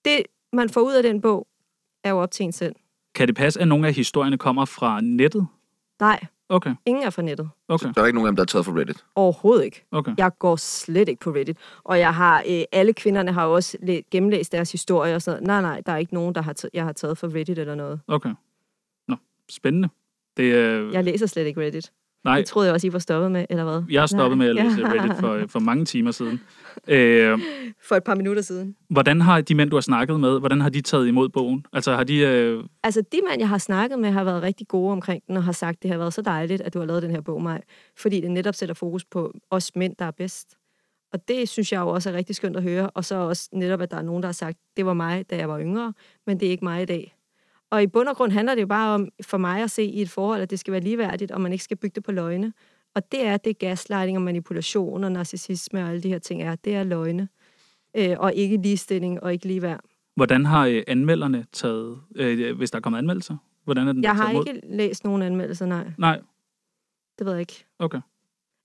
det man får ud af den bog, er jo op til en selv. Kan det passe, at nogle af historierne kommer fra nettet? Nej, Okay, ingen er fra nettet. okay, Der er ikke nogen af dem, der er taget fra Reddit. Overhovedet ikke. okay. Jeg går slet ikke på Reddit. Og jeg har, øh, alle kvinderne har jo også læ- gennemlæst deres historie og sådan noget. Nej, nej, der er ikke nogen, der har t- jeg har taget fra Reddit eller noget. okay. Nå, spændende. Det, øh, Jeg læser slet ikke Reddit. Nej, Det troede jeg også, I var stoppet med, eller hvad? jeg har stoppet med at Nej. læse Reddit for, for mange timer siden. Øh, For et par minutter siden. hvordan har de mænd, du har snakket med, hvordan har de taget imod bogen? Altså har de... Øh, Altså, de mænd, jeg har snakket med, har været rigtig gode omkring den, og har sagt, det har været så dejligt, at du har lavet den her bog, mig. Fordi det netop sætter fokus på os mænd, der er bedst. Og det synes jeg jo også er rigtig skønt at høre. Og så også netop, at der er nogen, der har sagt, det var mig, da jeg var yngre, men det er ikke mig i dag. Og i bund og grund handler det jo bare om, for mig at se i et forhold, at det skal være ligeværdigt, og man ikke skal bygge det på løgne. Og det er det gaslighting og manipulation og narcissisme og alle de her ting er. Det er løgne. Øh, og ikke ligestilling og ikke ligeværd. hvordan har øh, anmelderne taget, øh, hvis der er kommet anmeldelser? Hvordan er den Jeg har ikke læst nogen anmeldelser, nej. Nej, Det ved jeg ikke. okay.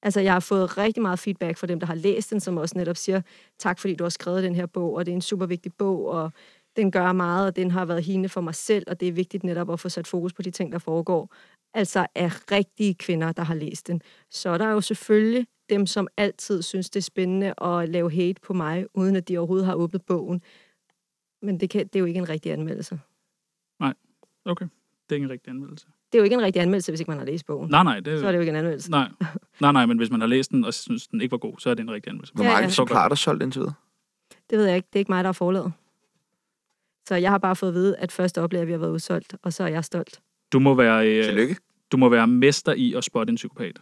Altså, jeg har fået rigtig meget feedback fra dem, der har læst den, som også netop siger, tak fordi du har skrevet den her bog, og det er en super vigtig bog, og den gør meget, og den har været hende for mig selv, og det er vigtigt netop at få sat fokus på de ting, der foregår. Altså af rigtige kvinder, der har læst den. Så er der jo selvfølgelig dem, som altid synes, det er spændende at lave hate på mig, uden at de overhovedet har åbnet bogen. Men det, kan, det er jo ikke en rigtig anmeldelse. Okay, det er ikke en rigtig anmeldelse. Det er jo ikke en rigtig anmeldelse, hvis ikke man har læst bogen. Nej, nej, det, Så er det jo ikke en anmeldelse. nej. nej, nej, men hvis man har læst den, og synes, den ikke var god, så er det en rigtig anmeldelse. Hvor Ja, mange ja. eksemplarer er der solgt indtil videre? Det ved jeg ikke. Det er ikke mig, der har forladet. Så jeg har bare fået at vide, at første oplag, vi har været udsolgt, og så er jeg stolt. Du må være, øh, Tillykke. du må være mester i at spotte en psykopat.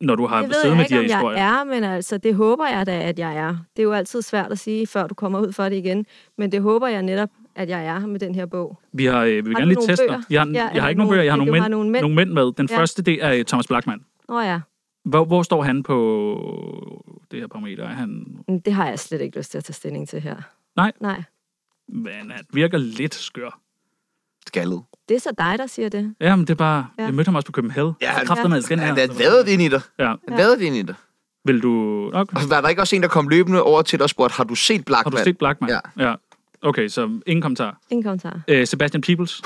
Når du har Det ved siddet jeg med ikke, de her om jeg historier. er, men altså, det håber jeg da, at jeg er. Det er jo altid svært at sige, før du kommer ud for det igen. Men det håber jeg netop, at jeg er med den her bog. Vi har, øh, vi vil Har gerne lige teste. Jeg har, Ja, jeg har ikke nogen nogle- bøger, jeg har nogle har mænd, nogle mænd. nogle mænd med. Den Ja. første, det er øh, Thomas Blackman. Åh ja, Hvor, hvor står han på det her parameter? Er han, det har jeg slet ikke lyst til at tage stilling til her. Nej. Nej. Men han virker lidt skør. Skaldet. Det er så dig, der siger det. Ja, men det er bare... Ja. Jeg mødte ham også på København. Ja, Ja, han- kræfter med den Ja, her. det vadet ind i dig. Ja. Det vadet ind i dig. Vil du... Okay. Og var der ikke også en, der kom løbende over til dig og spurgte, har du set Har Blackman? du set Blackman? Ja. ja. Okay, så ingen kommentar. Ingen kommentar. Øh, Sebastian Peebles.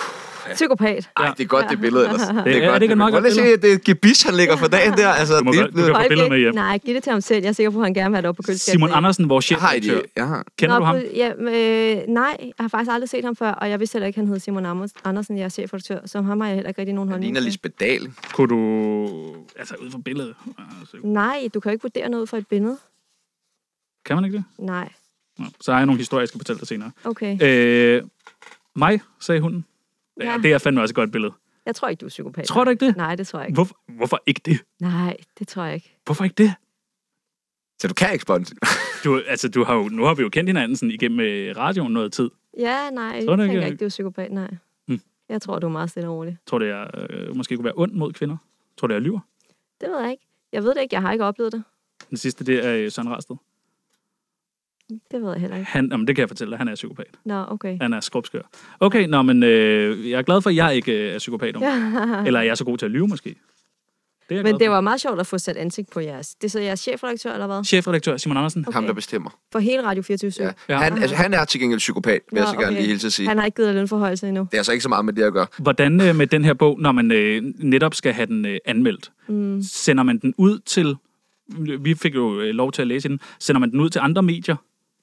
Psykopat. Ej, det er godt, det billede ellers. Det er det godt, ikke et meget Prøv godt se, det er et gebis, han lægger for dagen der. Altså, Du må det, godt- du kan få billeder med hjem. Nej, giv det til ham selv. Jeg er sikker på, at han gerne vil have det op på køleskabet. Simon Andersen, vores jeg har det. Jeg har. Kender du ham? Ja, øh, nej, jeg har faktisk aldrig set ham før, og jeg vidste heller ikke, at han hed Simon Anders- Andersen. Jeg er chefredaktør, så ham har jeg heller ikke rigtig nogen Han holdning ligner. Lisbeth Dahl. Kunne du... Altså, ud fra billedet. Altså, Nej, du kan jo ikke vurdere noget fra et billede. kan man ikke det? Nej, Nå, så har jeg nogle historier, jeg skal fortælle dig senere. okay. Øh, mig, sagde hunden. Ja. Ja. Det er fandme også et godt billede. Jeg tror ikke, du er psykopat. Tror du ikke det? Nej, det tror jeg ikke. Hvorfor, hvorfor ikke det? Nej, det tror jeg ikke. Hvorfor ikke det? Så du kan ikke sponse. Du, altså, du har jo, nu har vi jo kendt hinanden sådan igennem øh, radioen noget tid. Ja, nej, jeg Tror du tænker ikke? ikke, du er psykopat, nej. Hmm. Jeg tror, du er meget stille og rolig. Tror det er, øh, måske kunne være ondt mod kvinder? Tror det er lyver? Det ved jeg ikke. Jeg ved det ikke, jeg har ikke oplevet det. Den sidste, det er øh, Søren Rasted. Det ved jeg heller ikke. Han, jamen, det kan jeg fortælle dig. Han er psykopat. Nå, okay. Han er skrubskør. Okay, nå, men øh, jeg er glad for, at jeg ikke øh, er psykopat. Om. Eller jeg er så god til at lyve, måske. Det er jeg Men det for. var meget sjovt at få sat ansigt på jeres. Det er så jeres chefredaktør, eller hvad? Chefredaktør Simon Andersen. Okay. Ham, der bestemmer. For hele Radio 24 Ja. Ja. Han, altså, han er til gengæld psykopat, vil jeg Nå, så gerne okay. lige hilse at sige. Han har ikke givet lønforhøjelse endnu. Det er altså ikke så meget med det at gøre. Hvordan øh, med den her bog, når man øh, netop skal have den øh, anmeldt? Mm. Sender man den ud til... Vi fik jo øh, lov til at læse den. Sender man den ud til andre medier?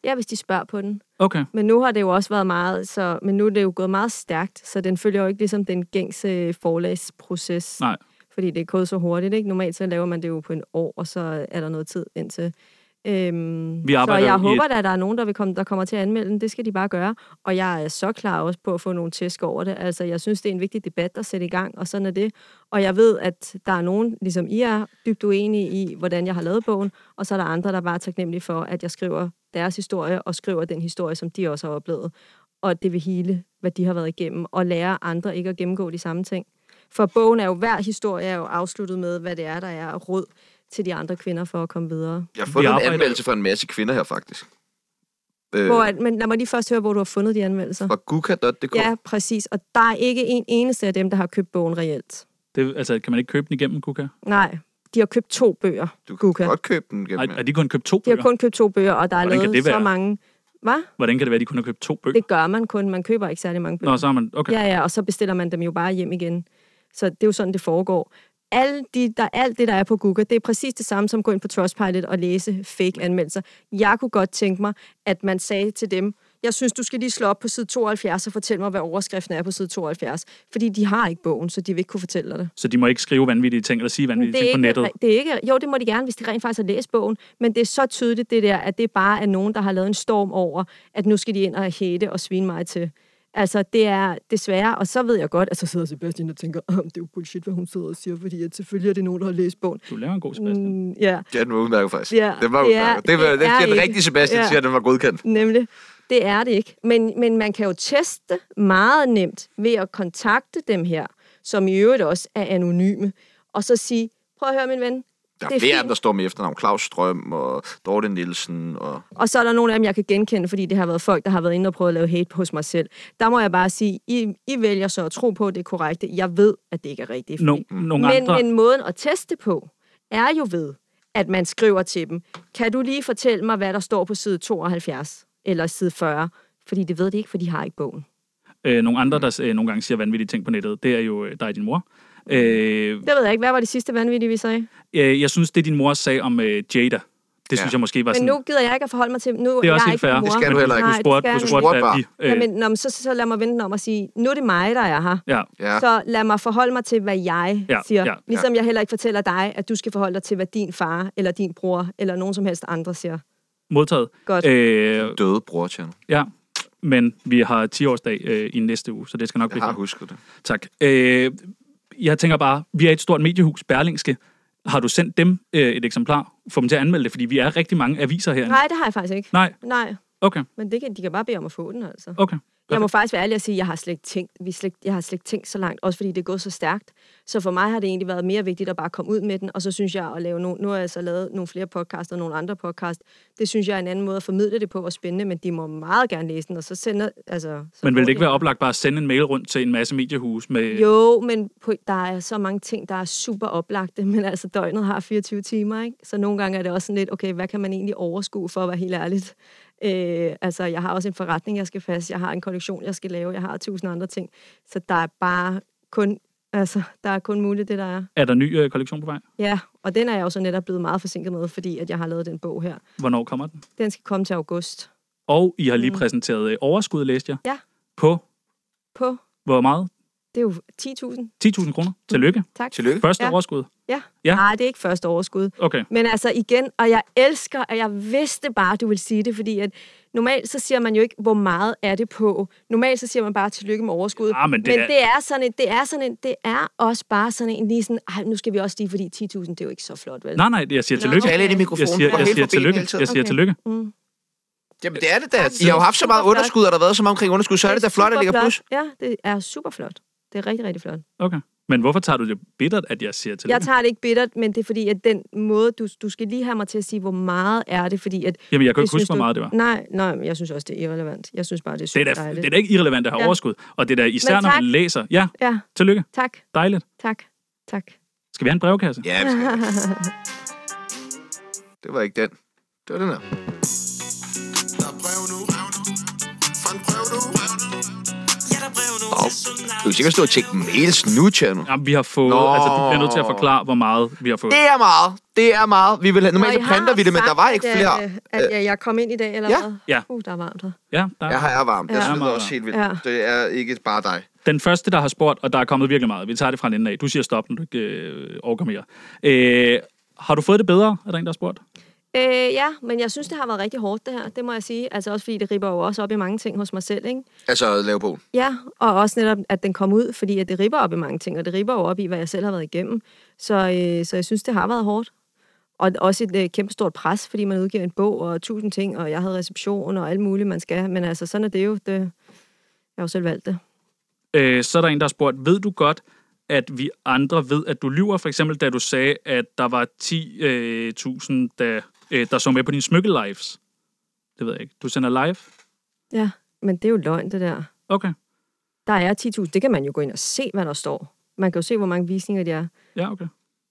Ja, hvis de spørger på den. Okay. Men nu har det jo også været meget, så, men nu er det jo gået meget stærkt, så den følger jo ikke ligesom den gængse forlagsproces. Nej. Fordi det er gået så hurtigt, ikke? Normalt så laver man det jo på en år, og så er der noget tid indtil. Øhm, Vi så jeg håber et- at der er nogen, der, vil komme, der kommer til at anmelde den. Det skal de bare gøre. Og jeg er så klar også på at få nogle tæsk over det. Altså, jeg synes, det er en vigtig debat at sætte i gang, og sådan er det. Og jeg ved, at der er nogen, ligesom I er, dybt uenige i, hvordan jeg har lavet bogen, og så er der andre, der bare er taknemmelige for, at jeg skriver deres historie, og skriver den historie, som de også har oplevet. Og det vil hele, hvad de har været igennem, og lære andre ikke at gennemgå de samme ting. For bogen er jo, hver historie er jo afsluttet med, hvad det er, der er råd til de andre kvinder for at komme videre. Jeg har fundet en anmeldelse fra en masse kvinder her, faktisk. Øh, Hvor, at- men lad mig lige først høre, hvor du har fundet de anmeldelser. fra guka.dk. Ja, præcis. Og der er ikke en eneste af dem, der har købt bogen reelt. Det, altså, kan man ikke købe den igennem Kuka? Nej, de har købt to bøger. Du kan Guka. godt købe den gennem. Har, har de kun købt to De har bøger? kun købt to bøger, og der er Hvordan lavet det så mange... Hvad? Hvordan kan det være, at de kun har købt to bøger? Det gør man kun. Man køber ikke særlig mange bøger. Nå, så har man... Okay. Ja, ja, og så bestiller man dem jo bare hjem igen. Så det er jo sådan, det foregår. Alle de, der, alt det, der er på Google, det er præcis det samme som at gå ind på Trustpilot og læse fake anmeldelser. Jeg kunne godt tænke mig, at man sagde til dem, jeg synes, du skal lige slå op på side 72 og fortælle mig, hvad overskriften er på side 72. Fordi de har ikke bogen, så de vil ikke kunne fortælle dig det. Så de må ikke skrive vanvittige ting eller sige vanvittige ting på ikke, nettet? det er ikke, jo, det må de gerne, hvis de rent faktisk har læst bogen, men det er så tydeligt det der, at det bare er nogen, der har lavet en storm over, at nu skal de ind og hate og svine mig til. Altså, det er desværre, og så ved jeg godt, at så sidder Sebastian og tænker, "Åh, det er jo bullshit, hvad hun sidder og siger, fordi at selvfølgelig er det nogen, der har læst bogen. Du laver en god Sebastian. Mm, ja, Ja, den var udmærket faktisk. Ja, den var det er- udmærket. Det, var, det det, er det, den ikke- rigtige Sebastian Ja. siger, at den var godkendt. nemlig. Det er det ikke. Men, men man kan jo teste meget nemt ved at kontakte dem her, som i øvrigt også er anonyme, og så sige, prøv at høre min ven, Der er, Det er flere af fint. dem, der står med efternavn. Claus Strøm og Dorte Nielsen. Og... Og så er der nogle af dem, jeg kan genkende, fordi det har været folk, der har været inde og prøvet at lave hate hos mig selv. Der må jeg bare sige, I, I vælger så at tro på, at det er korrekt. Jeg ved, at det ikke er rigtigt. No, nogle men, andre... men måden at teste på, er jo ved, at man skriver til dem, kan du lige fortælle mig, hvad der står på side 72 eller side 40? Fordi det ved de ikke, for de har ikke bogen. Øh, nogle andre, der øh, nogle gange siger vanvittige ting på nettet, det er jo øh, dig og din mor. Øh, Det ved jeg ikke. Hvad var det sidste vanvittige, vi sagde? øh, jeg synes, det din mor sagde om øh, Jada, det synes jeg måske var Men sådan... nu gider jeg ikke at forholde mig til... Nu det er også jeg helt ikke fair. Det skal du Men heller ikke. Du spurgte, det du spurgte, jeg hvad ikke. vi... Øh, men så, så lad mig vente om at sige, nu er det mig, der er her. ja, Ja. Så lad mig forholde mig til, hvad jeg Ja, siger. ja, ligesom jeg heller ikke fortæller dig, at du skal forholde dig til, hvad din far, eller din bror, eller nogen som helst andre siger. modtaget. Godt. Øh, Døde bror, Tjerno. ja, men vi har 10-årsdag øh, i næste uge, så det skal nok Jeg blive har godt. husket det. Tak. Øh, jeg tænker bare, vi er et stort mediehus, Berlingske. Har du sendt dem øh, et eksemplar? Få dem til at anmelde det, fordi vi er rigtig mange aviser herinde. Nej, det har jeg faktisk ikke. Nej, Nej, okay, men det kan, de kan bare bede om at få den, altså. okay. Jeg må faktisk være ærlig at sige, at jeg har slet ikke tænkt, vi slet, jeg har slet ikke tænkt så langt, også fordi det er gået så stærkt. Så for mig har det egentlig været mere vigtigt at bare komme ud med den, og så synes jeg at lave nogle, nu har jeg så lavet nogle flere podcasts og nogle andre podcasts. Det synes jeg er en anden måde at formidle det på og spændende, men de må meget gerne læse den, og så sender, altså... Så Men vil det ikke være oplagt bare at sende en mail rundt til en masse mediehus med... Jo, men på, der er så mange ting, der er super oplagte, men altså døgnet har 24 timer, ikke? Så nogle gange er det også sådan lidt, okay, hvad kan man egentlig overskue for at være helt ærligt? Øh, altså, jeg har også en forretning, jeg skal passe, jeg har en kollektion, jeg skal lave, jeg har tusind andre ting. Så der er bare kun, altså, der er kun muligt det, der er. Er der ny øh, kollektion på vej? Ja, og den er jeg jo så netop blevet meget forsinket med, fordi at jeg har lavet den bog her. Hvornår kommer den? Den skal komme til august. Og I har lige præsenteret øh, overskud, læste jeg. Mm. Ja. På På, hvor meget? Det er jo 10.000. 10.000 kroner. Tillykke. Tak. Tillykke. Første Ja. overskud. Ja. Ja. Nej, det er ikke første overskud. Okay. Men altså igen, og jeg elsker, at jeg vidste bare, at du vil sige det, fordi at normalt så siger man jo ikke, hvor meget er det på. Normalt så siger man bare tillykke med overskud. Ah, men det men er- det er sådan en, det er sådan en, det er også bare sådan en lige sådan, ej, nu skal vi også lige, fordi 10.000, det er jo ikke så flot, vel? Nej, nej, jeg siger tillykke. Tale ind i Jeg mikrofonen. siger, Få jeg siger tillykke. Jeg siger Okay. tillykke. Mm. Jamen, det er det da. I har jo haft så meget underskud, og der har været så meget omkring underskud, så er det da flot, at det ligger plus. Ja, det er super flot. Det er rigtig, rigtig flot. Okay. Men hvorfor tager du det bittert, at jeg siger tillykke? Jeg tager det ikke bittert, men det er fordi, at den måde, du, du skal lige have mig til at sige, hvor meget er det, fordi at... Jamen, jeg kan det ikke huske, hvor meget det var. Nej, nej, men jeg synes også, det er irrelevant. Jeg synes bare, det er Det super er, da, dejligt. det er da ikke irrelevant at have Ja. overskud. Og det er da især, når man tak. læser. Ja, Ja, tillykke. tak, Dejligt. tak, tak. Skal vi have en brevkasse? Ja, vi skal. Det var ikke den. Det var den her. Du kan sikkert stå og tjekke mails nu, Tjerno. Jamen, vi har fået... Nå. Altså, du bliver nødt til at forklare, hvor meget vi har fået. Det er meget. Det er meget. Vi vil have, normalt så printer vi det, men der var ikke at, flere. øh, At, at jeg kom ind i dag, eller Ja. hvad? Ja. Uh, der er varmt her. Ja, der Jeg har er varmt. Jeg Ja. synes også helt vildt. Ja. Det er ikke bare dig. Den første, der har spurgt, og der er kommet virkelig meget. Vi tager det fra en ende af. Du siger stop, når du ikke øh, overgår mere. Øh, har du fået det bedre? Er der en, der har spurgt? Øh, ja, men jeg synes, det har været rigtig hårdt, det her. Det må jeg sige. Altså også fordi, det ripper jo også op i mange ting hos mig selv, ikke? Altså at lave bogen. Ja, og også netop, at den kom ud, fordi at det ripper op i mange ting, og det ripper jo op i, hvad jeg selv har været igennem. Så, øh, så jeg synes, det har været hårdt. Og også et øh, kæmpe stort pres, fordi man udgiver en bog og tusind ting, og jeg havde reception og alt muligt, man skal. Men altså, sådan er det jo. Det, jeg har jo selv valgt det. Øh, så er der en, der har spurgt, ved du godt, at vi andre ved, at du lyver? For eksempel, da du sagde, at der var 10.000, øh, tusind, der, øh, der så med på dine smykke lives. Det ved jeg ikke. Du sender live? Ja, men det er jo løgn, det der. Okay. Der er 10.000. Det kan man jo gå ind og se, hvad der står. Man kan jo se, hvor mange visninger det er. Ja, okay.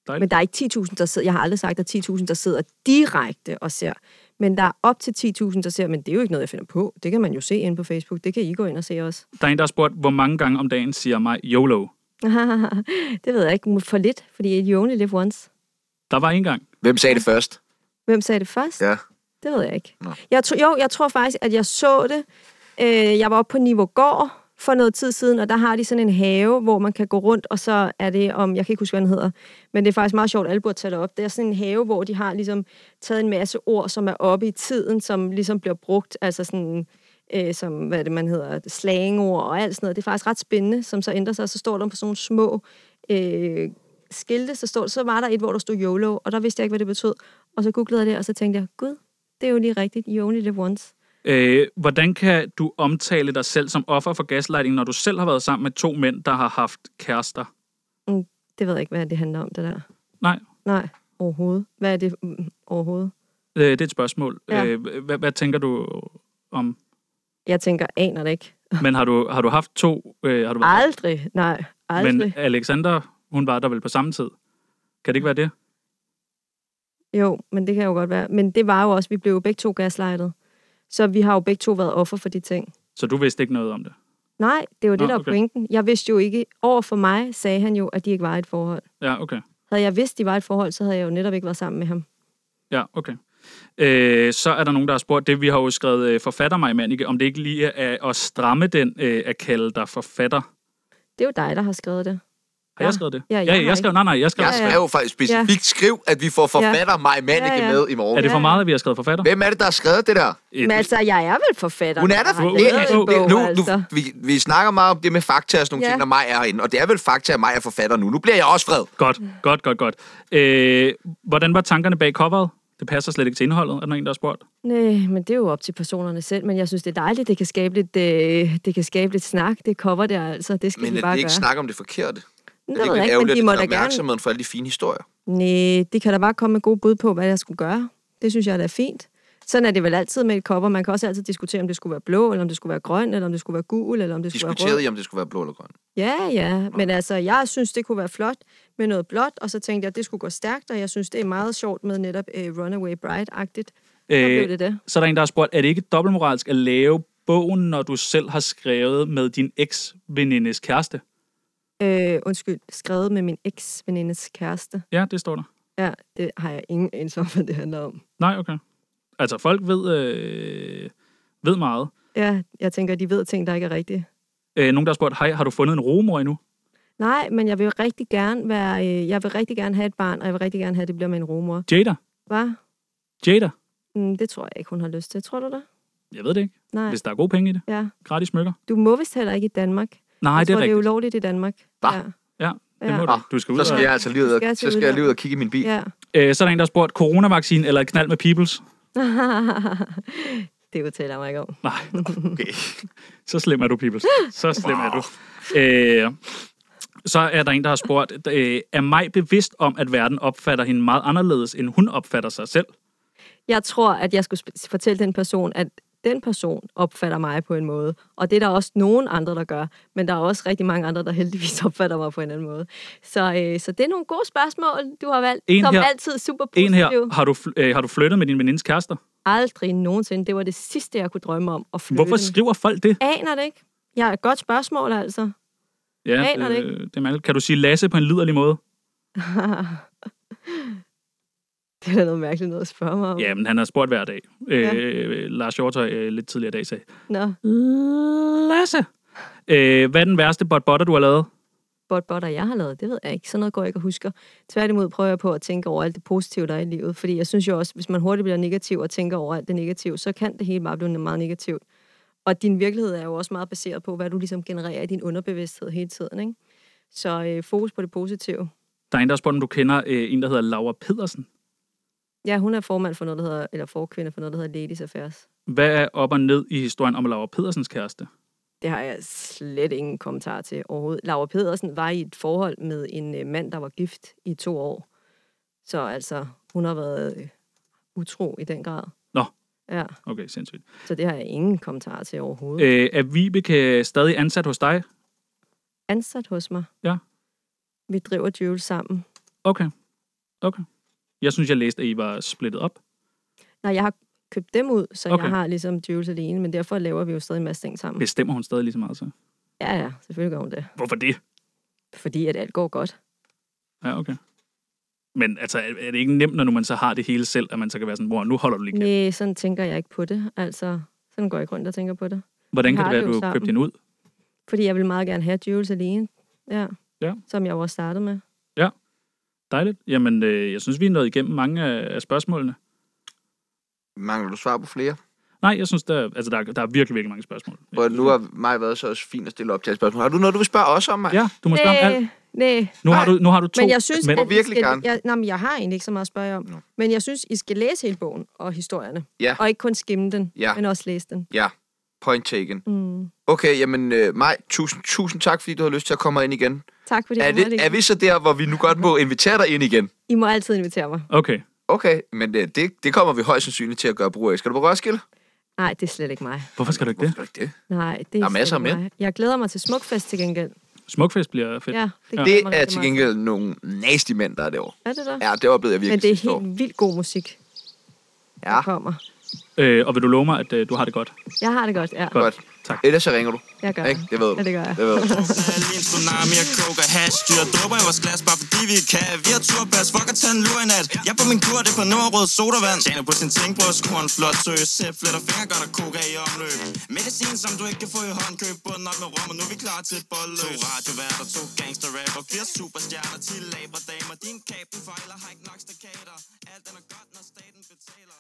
Dejligt. Men der er ikke 10.000, der sidder... Jeg har aldrig sagt, at der er 10.000, der sidder direkte og ser. Men der er op til 10.000, der ser. Men det er jo ikke noget, jeg finder på. Det kan man jo se inde på Facebook. Det kan I gå ind og se også. Der er en, der har spurgt, hvor mange gange om dagen siger mig YOLO? det ved jeg ikke. For lidt, fordi you only live once. Der var en gang. Hvem sagde det først? Hvem sagde det først? Ja. Det ved jeg ikke. Nå. Jeg tro, jo, jeg tror faktisk, at jeg så det. Øh, jeg var oppe på Niveau Gård for noget tid siden, og der har de sådan en have, hvor man kan gå rundt, og så er det om, jeg kan ikke huske, hvad den hedder, men det er faktisk meget sjovt, alle burde tage det op. Det er sådan en have, hvor de har ligesom taget en masse ord, som er oppe i tiden, som ligesom bliver brugt, altså sådan, øh, som, hvad det, man hedder, slangord og alt sådan noget. Det er faktisk ret spændende, som så ændrer sig, og så står der på sådan nogle små øh, skilte, så, stod, så var der et, hvor der stod YOLO, og der vidste jeg ikke, hvad det betød. Og så googlede jeg det, og så tænkte jeg, gud, det er jo lige rigtigt, you only live once. Øh, hvordan kan du omtale dig selv som offer for gaslighting, når du selv har været sammen med to mænd, der har haft kærester? Det ved jeg ikke, hvad det handler om, det der. Nej, Nej. Overhovedet. Hvad er det mm, overhovedet? Øh, det er et spørgsmål. Ja. Øh, hvad, hvad tænker du om... Jeg tænker, aner det ikke. Men har du, har du haft to... Øh, har du været, Aldrig. Nej, aldrig. men Alexander, hun var der vel på samme tid. Kan det ikke være det? Jo, men det kan jo godt være. Men det var jo også, vi blev jo begge to gaslightet. Så vi har jo begge to været offer for de ting. Så du vidste ikke noget om det? Nej, det var det, Nå, der okay. pointen. Jeg vidste jo ikke, over for mig sagde han jo, at de ikke var et forhold. Ja, okay. Havde jeg vidst, de var et forhold, så havde jeg jo netop ikke været sammen med ham. Ja, okay. Øh, så er der nogen, der har spurgt det. Vi har jo skrevet øh, forfatter mig, Manike, om det ikke lige er at stramme den øh, at kalde dig forfatter. Det er jo dig, der har skrevet det. Har Ja. jeg skrevet det? Ja, jeg ja har jeg skrev, ikke. nej, nej, jeg skrev. Jeg Ja, ja. skrev jo faktisk specifikt, skriv, at vi får forfatter Maj Manneke Ja, ja. med i morgen. Er det for Ja, meget, ja. at vi har skrevet forfatter? Hvem er det, der har skrevet det der? Men altså, jeg er vel forfatter. Hun er der for... Det, det, bog, nu, altså. nu, vi, vi snakker meget om det med fakta og sådan nogle Ja. ting, når Maj er herinde. Og det er vel fakta, at Maj er forfatter nu. Nu bliver jeg også vred. Godt, godt, godt, godt. Øh, hvordan var tankerne bag coveret? Det passer slet ikke til indholdet, er der en, der har spurgt. Nej, men det er jo op til personerne selv. Men jeg synes, det er dejligt, det kan skabe lidt, øh, det kan skabe lidt snak. Det cover der altså. Det skal Men de bare vi ikke gøre. snakker om det forkerte. Det Det er ved ikke jeg ikke, men de må det da er gerne... opmærksomheden for alle de fine historier. Nej, de kan da bare komme med gode bud på, hvad jeg skulle gøre. Det synes jeg da er fint. Sådan er det vel altid med et cover. Man kan også altid diskutere, om det skulle være blå, eller om det skulle være grøn, eller om det skulle være gul, eller om det skulle være Diskuterede rød. I, om det skulle være blå eller grøn? Ja, ja. Men altså, jeg synes, det kunne være flot med noget blåt, og så tænkte jeg, at det skulle gå stærkt, og jeg synes, det er meget sjovt med netop uh, Runaway Bride-agtigt. Så blev det det. så er der en, der har spurgt, er det ikke dobbeltmoralsk at lave bogen, når du selv har skrevet med din eks-venindes kæreste? Øh, undskyld, skrevet med min eks-venindes kæreste. Ja, det står der. Ja, det har jeg ingen anelse om, hvad det handler om. Nej, okay. Altså, folk ved, øh, ved meget. Ja, jeg tænker, de ved ting, der ikke er rigtige. Øh, nogen, der har spurgt, hej, har du fundet en rumor endnu? Nej, men jeg vil rigtig gerne være, øh, jeg vil rigtig gerne have et barn, og jeg vil rigtig gerne have, at det bliver med en rumor. Jada? Hvad? Jada? Mm, det tror jeg ikke, hun har lyst til. Tror du det? Jeg ved det ikke. Nej. Hvis der er gode penge i det. Ja. Gratis smykker. Du må vist heller ikke i Danmark. Nej, jeg det er tror, det er rigtigt. ulovligt i Danmark. Ja. Ja, det Ja. må du. Du skal ud Så skal og... jeg altså lige ud og, skal til så skal jeg lige ud og kigge i min bil. ja. Øh, så er der en, der har spurgt, coronavaccine eller et knald med peoples? det udtaler jeg mig ikke om. Nej, Okay. så slem er du, peoples. Så slem er du. Øh, så er der en, der har spurgt, øh, er mig bevidst om, at verden opfatter hende meget anderledes, end hun opfatter sig selv? Jeg tror, at jeg skulle fortælle den person, at den person opfatter mig på en måde. Og det er der også nogen andre, der gør. Men der er også rigtig mange andre, der heldigvis opfatter mig på en anden måde. Så, øh, så det er nogle gode spørgsmål, du har valgt. En som her- altid super positiv. En her, har du, øh, har du flyttet med din venindes kærester? Aldrig nogensinde. Det var det sidste, jeg kunne drømme om at flytte. Hvorfor skriver folk det? Aner det ikke. Ja, et godt spørgsmål, altså. Ja, Aner det øh, det er mærkeligt. Kan du sige Lasse på en liderlig måde? det er noget mærkeligt noget at spørge mig om. Ja, men han har spurgt hver dag. Øh, Lars Hjortøj øh, lidt tidligere i dag sagde, Nå, Lasse! Øh, hvad er den værste bot botter, du har lavet? bot botter, jeg har lavet, det ved jeg ikke. Sådan noget går jeg ikke og husker. Tværtimod prøver jeg på at tænke over alt det positive, der er i livet. Fordi jeg synes jo også, hvis man hurtigt bliver negativ og tænker over alt det negative, så kan det hele bare blive meget negativt. Og din virkelighed er jo også meget baseret på, hvad du ligesom genererer i din underbevidsthed hele tiden. Ikke? Så øh, fokus på det positive. Der er en, der spurgt, om du kender øh, en, der hedder Laura Pedersen. Ja, hun er formand for noget, der hedder, eller forkvinde for noget, der hedder Ladies Affairs. Hvad er op og ned i historien om Laura Pedersens kæreste? Det har jeg slet ingen kommentar til overhovedet. Laura Pedersen var i et forhold med en øh, mand, der var gift i to år. Så altså, hun har været øh, utro i den grad. Nå. Ja, Okay, sindssygt. så det har jeg ingen kommentar til overhovedet. Øh. Øh, er Vibeke stadig ansat hos dig? Ansat hos mig. Ja. Vi driver Jules sammen. Okay. Okay. Jeg synes, jeg læste, at I var splittet op. Nej, jeg har købt dem ud, så Okay. jeg har ligesom Jules alene, men derfor laver vi jo stadig en masse ting sammen. Bestemmer hun stadig lige så meget så? Ja, ja, selvfølgelig gør hun det. Hvorfor det? Fordi at alt går godt. Ja, okay. Men altså, er det ikke nemt, når man så har det hele selv, at man så kan være sådan, hvor nu holder du lige kæft. Nej, sådan tænker jeg ikke på det. Altså, sådan går jeg ikke rundt og tænker på det. Hvordan vi kan det være, at du købte sammen. hende ud? Fordi jeg vil meget gerne have Jules alene. Ja. Ja. Som jeg også startede med. Dejligt. Jamen, øh, jeg synes, vi er nået igennem mange af, af spørgsmålene. Mangler du svar på flere? Nej, jeg synes, der, altså, der, er- der er virkelig, virkelig mange spørgsmål. Og nu har mig været så også fint at stille op til et spørgsmål. Har du noget, du vil spørge os om, mig? Ja, du må spørge om alt. Nej, Nu har, du, nu har du to. men jeg synes, men, at virkelig skal, gerne. Jeg, nej, men jeg har egentlig ikke så meget at spørge om. Nå. Men jeg synes, I skal læse hele bogen og historierne. Ja. Og ikke kun skimme den, Ja. men også læse den. Ja. Point taken. Mm. Okay, jamen øh, Maj, tusind, tusind tak, fordi du har lyst til at komme ind igen. Tak fordi Er, det, det, er vi så der, hvor vi nu godt må invitere dig ind igen? I må altid invitere mig. Okay. Okay, men øh, det, det kommer vi højst sandsynligt til at gøre brug af. Skal du på Roskilde? Nej, det er slet ikke mig. Hvorfor skal du ikke det? Hvorfor ikke det? Nej, det er, Der er masser af mænd. mig. Jeg glæder mig til Smukfest til gengæld. Smukfest bliver fedt. Ja, det, Ja. Det er til meget gengæld nogle nasty mænd, der er derovre. Er det der? Ja, det oplevede jeg virkelig Men det er helt vildt god musik, der Ja, kommer. Øh, og vil du love mig, at øh, du har det godt? Jeg har det godt, ja. godt. Tak. Ellers så ringer du. Jeg gør Ikke? Det ved du. Ja, det gør jeg. Det ved du. En tsunami coke og hash Styr dupper i vores glas, bare fordi vi kan Vi har turpas, fuck at tage en lur i nat Jeg på min kur, det er på Nordrød sodavand Tjener på sin ting, at score en flot sø Sæt fletter fingre, gør der coca i omløb Medicin, som du ikke kan få i håndkøb Bunden op med rum, og nu er vi klar til et bolløb To radioværter, to gangster rapper Fire superstjerner, ti labre damer Din kabel fejler, har ikke nok stakater Alt den er godt, når staten betaler